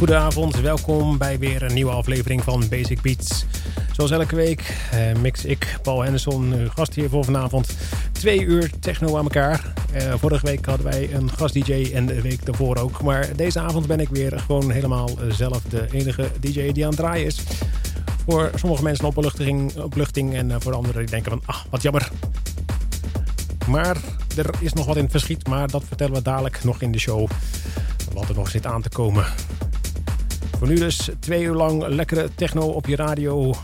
Goedenavond, welkom bij weer een nieuwe aflevering van Basic Beats. Zoals elke week eh, mix ik, Paul Henderson, uw gast hier voor vanavond. Twee uur techno aan elkaar. Eh, vorige week hadden wij een gast-dj en de week daarvoor ook. Maar deze avond ben ik weer gewoon helemaal zelf de enige dj die aan het draaien is. Voor sommige mensen een opluchting, opluchting en eh, voor anderen die denken van, ah, wat jammer. Maar er is nog wat in het verschiet, maar dat vertellen we dadelijk nog in de show. Wat er nog zit aan te komen. Voor nu dus twee uur lang lekkere techno op je radio.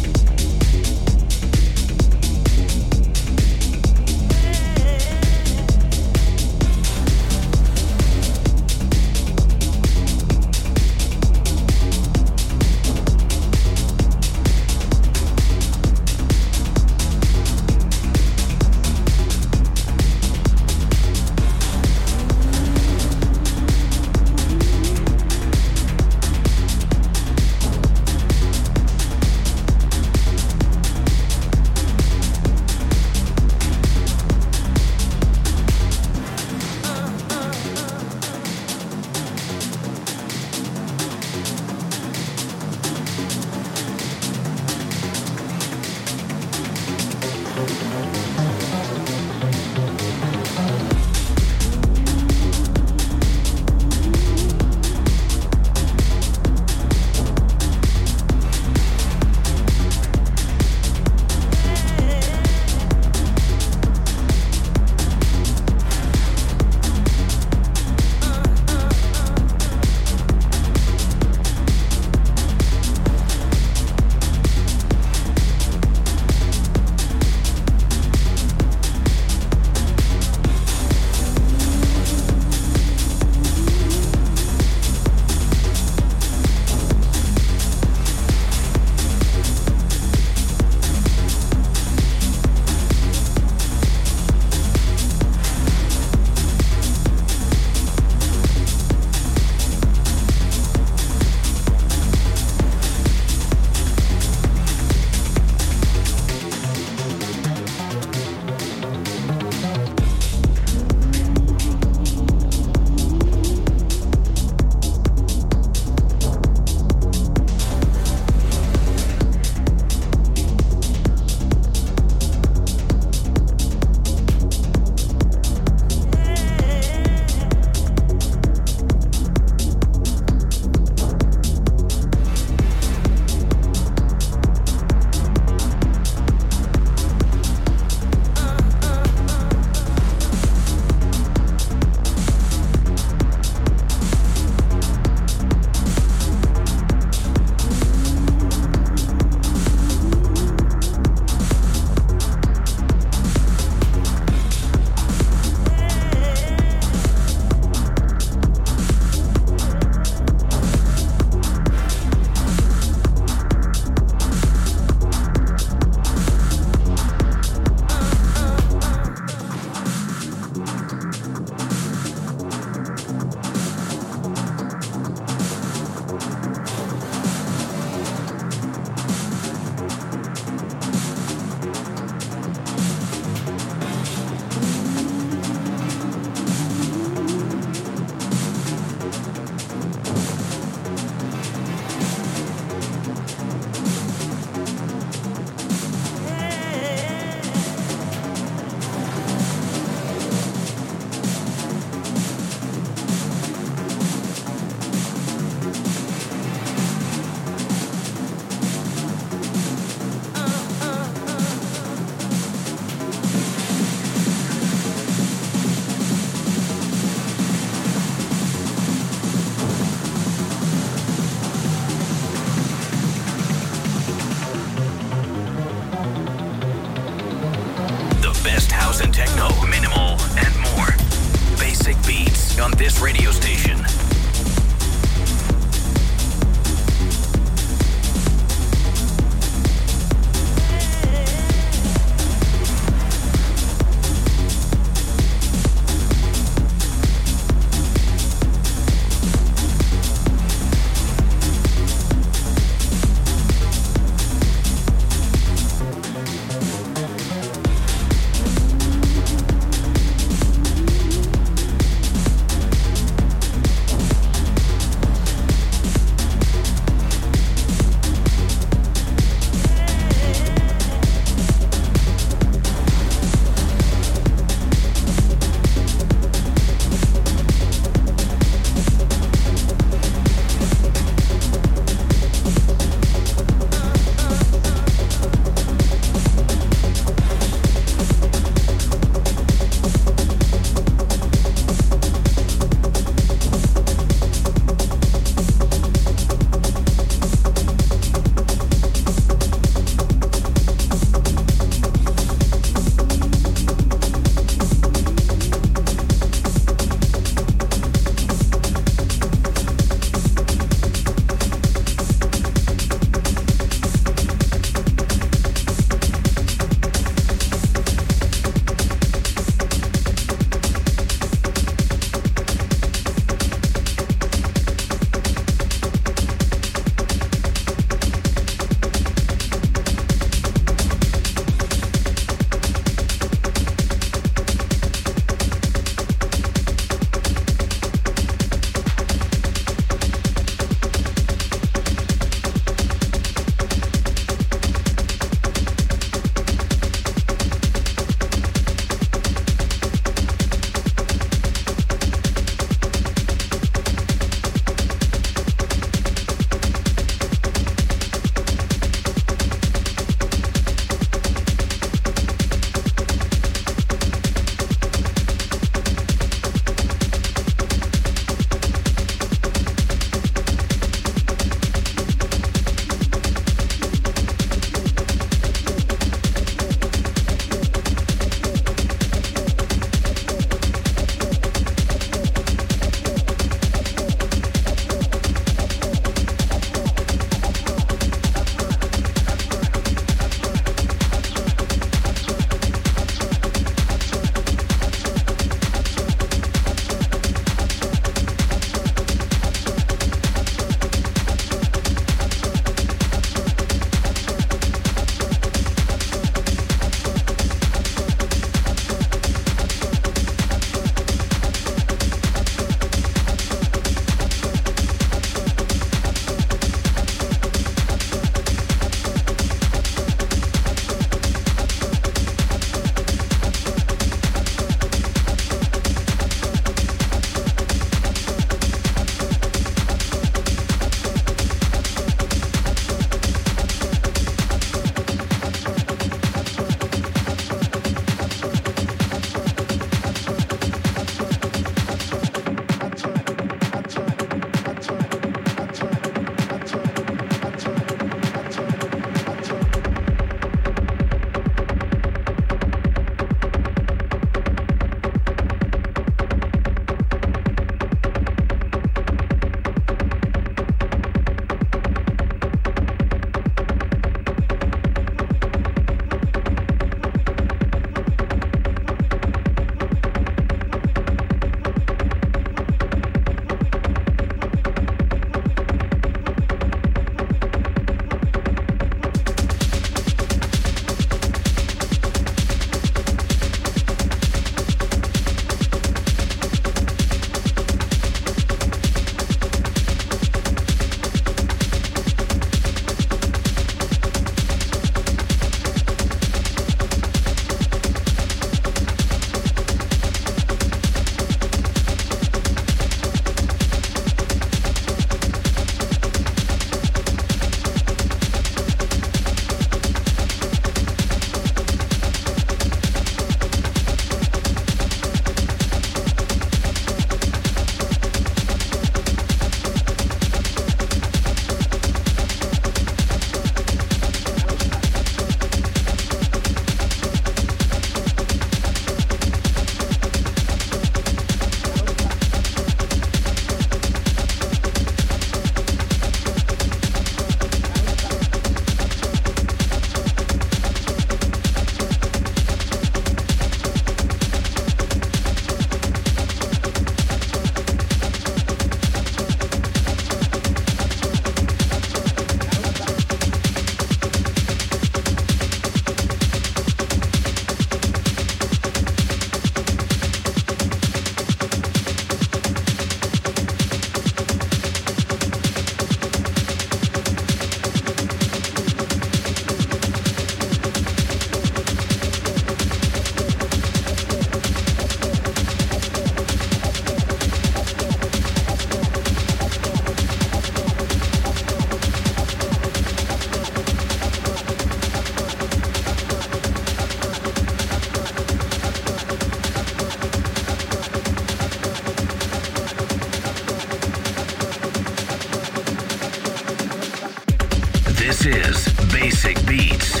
Is Basic Beats.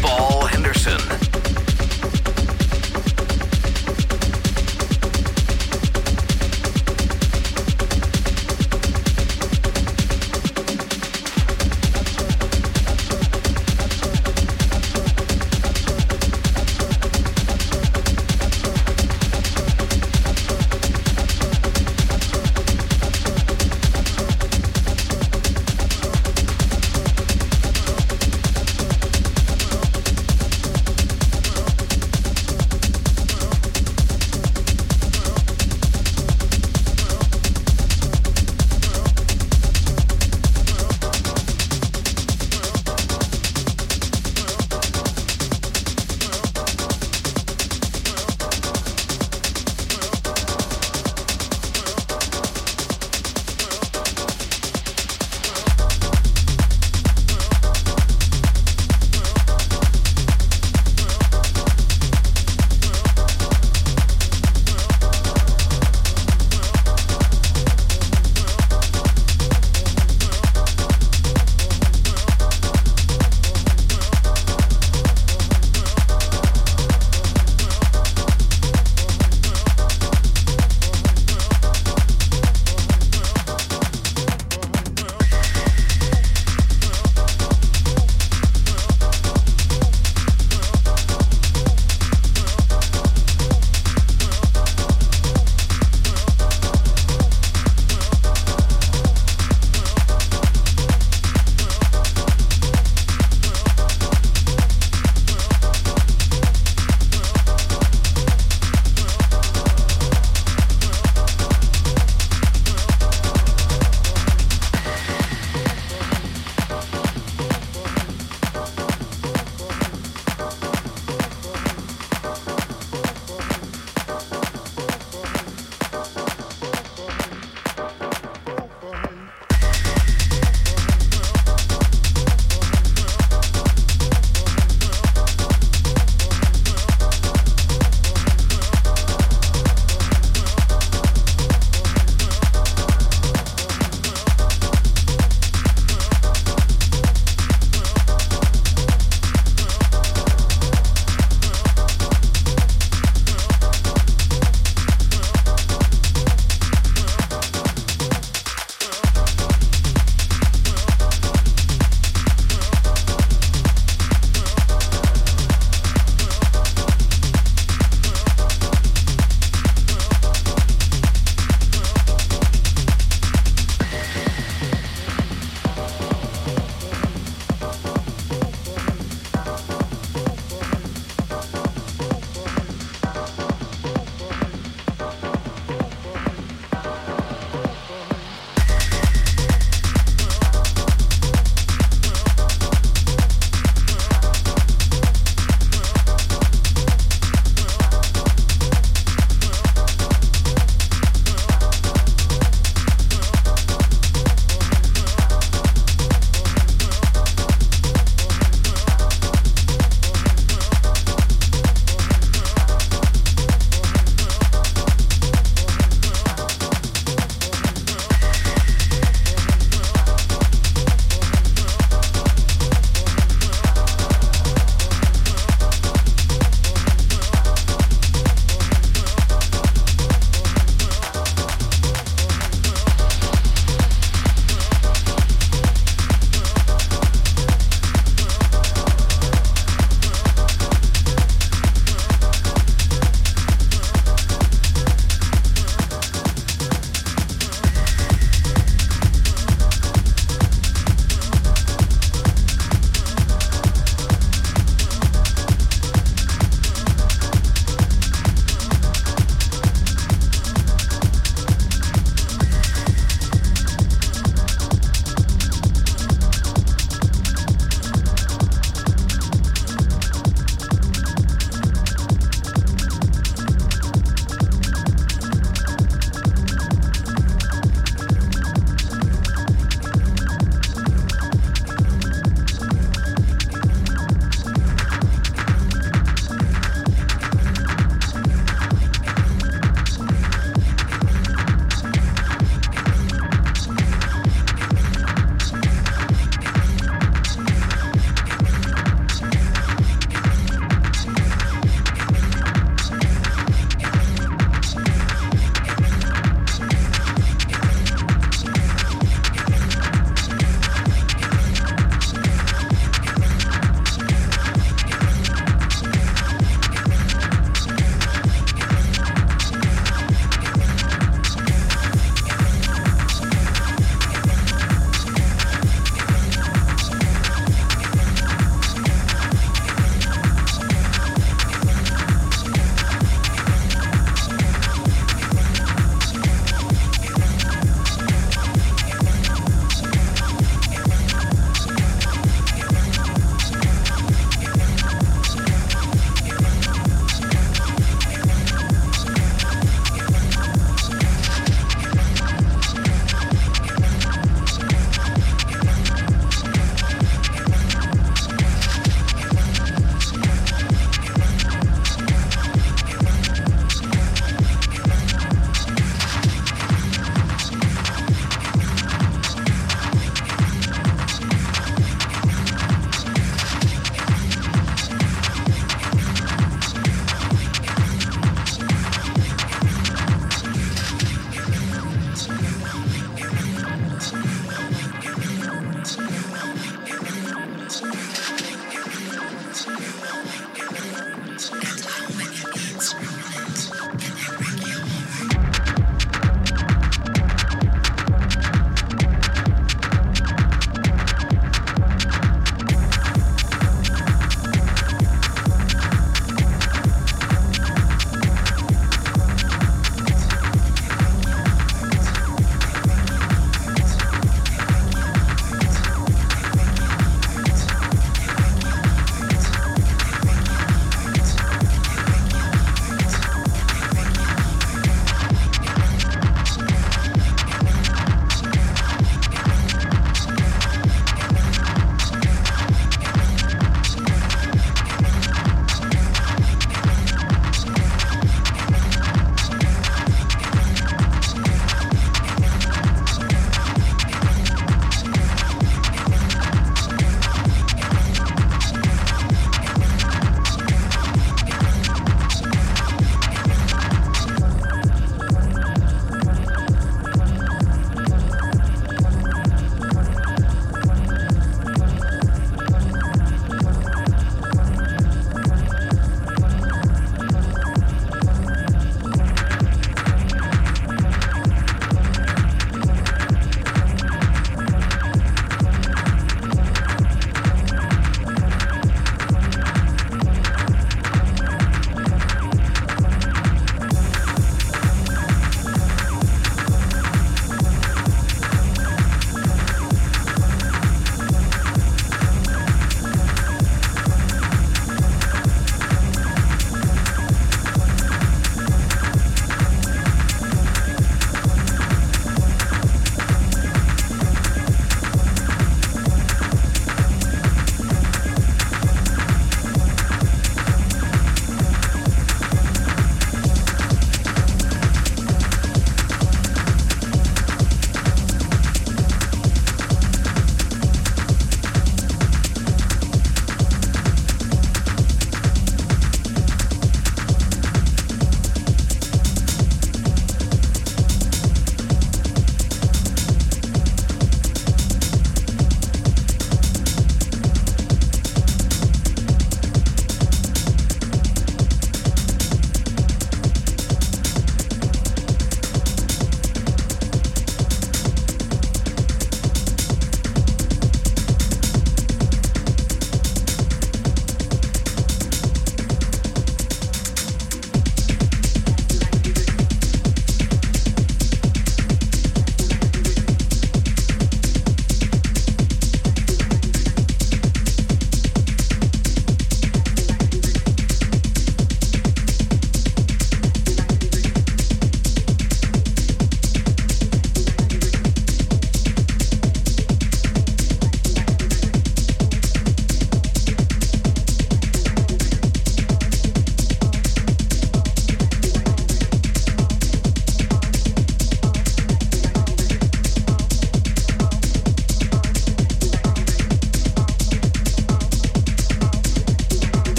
Paul Henderson.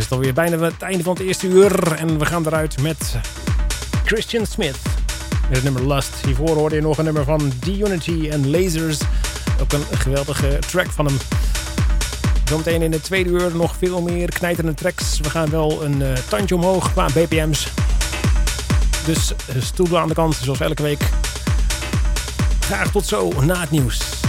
Is het alweer bijna het einde van het eerste uur. En we gaan eruit met Christian Smith. Met het nummer Lust. Hiervoor hoorde je nog een nummer van D-Unity en Lasers. Ook een geweldige track van hem. Zometeen in de tweede uur nog veel meer knijterende tracks. We gaan wel een uh, tandje omhoog qua BPM's. Dus uh, stoel aan de kant, zoals elke week. Graag tot zo na het nieuws.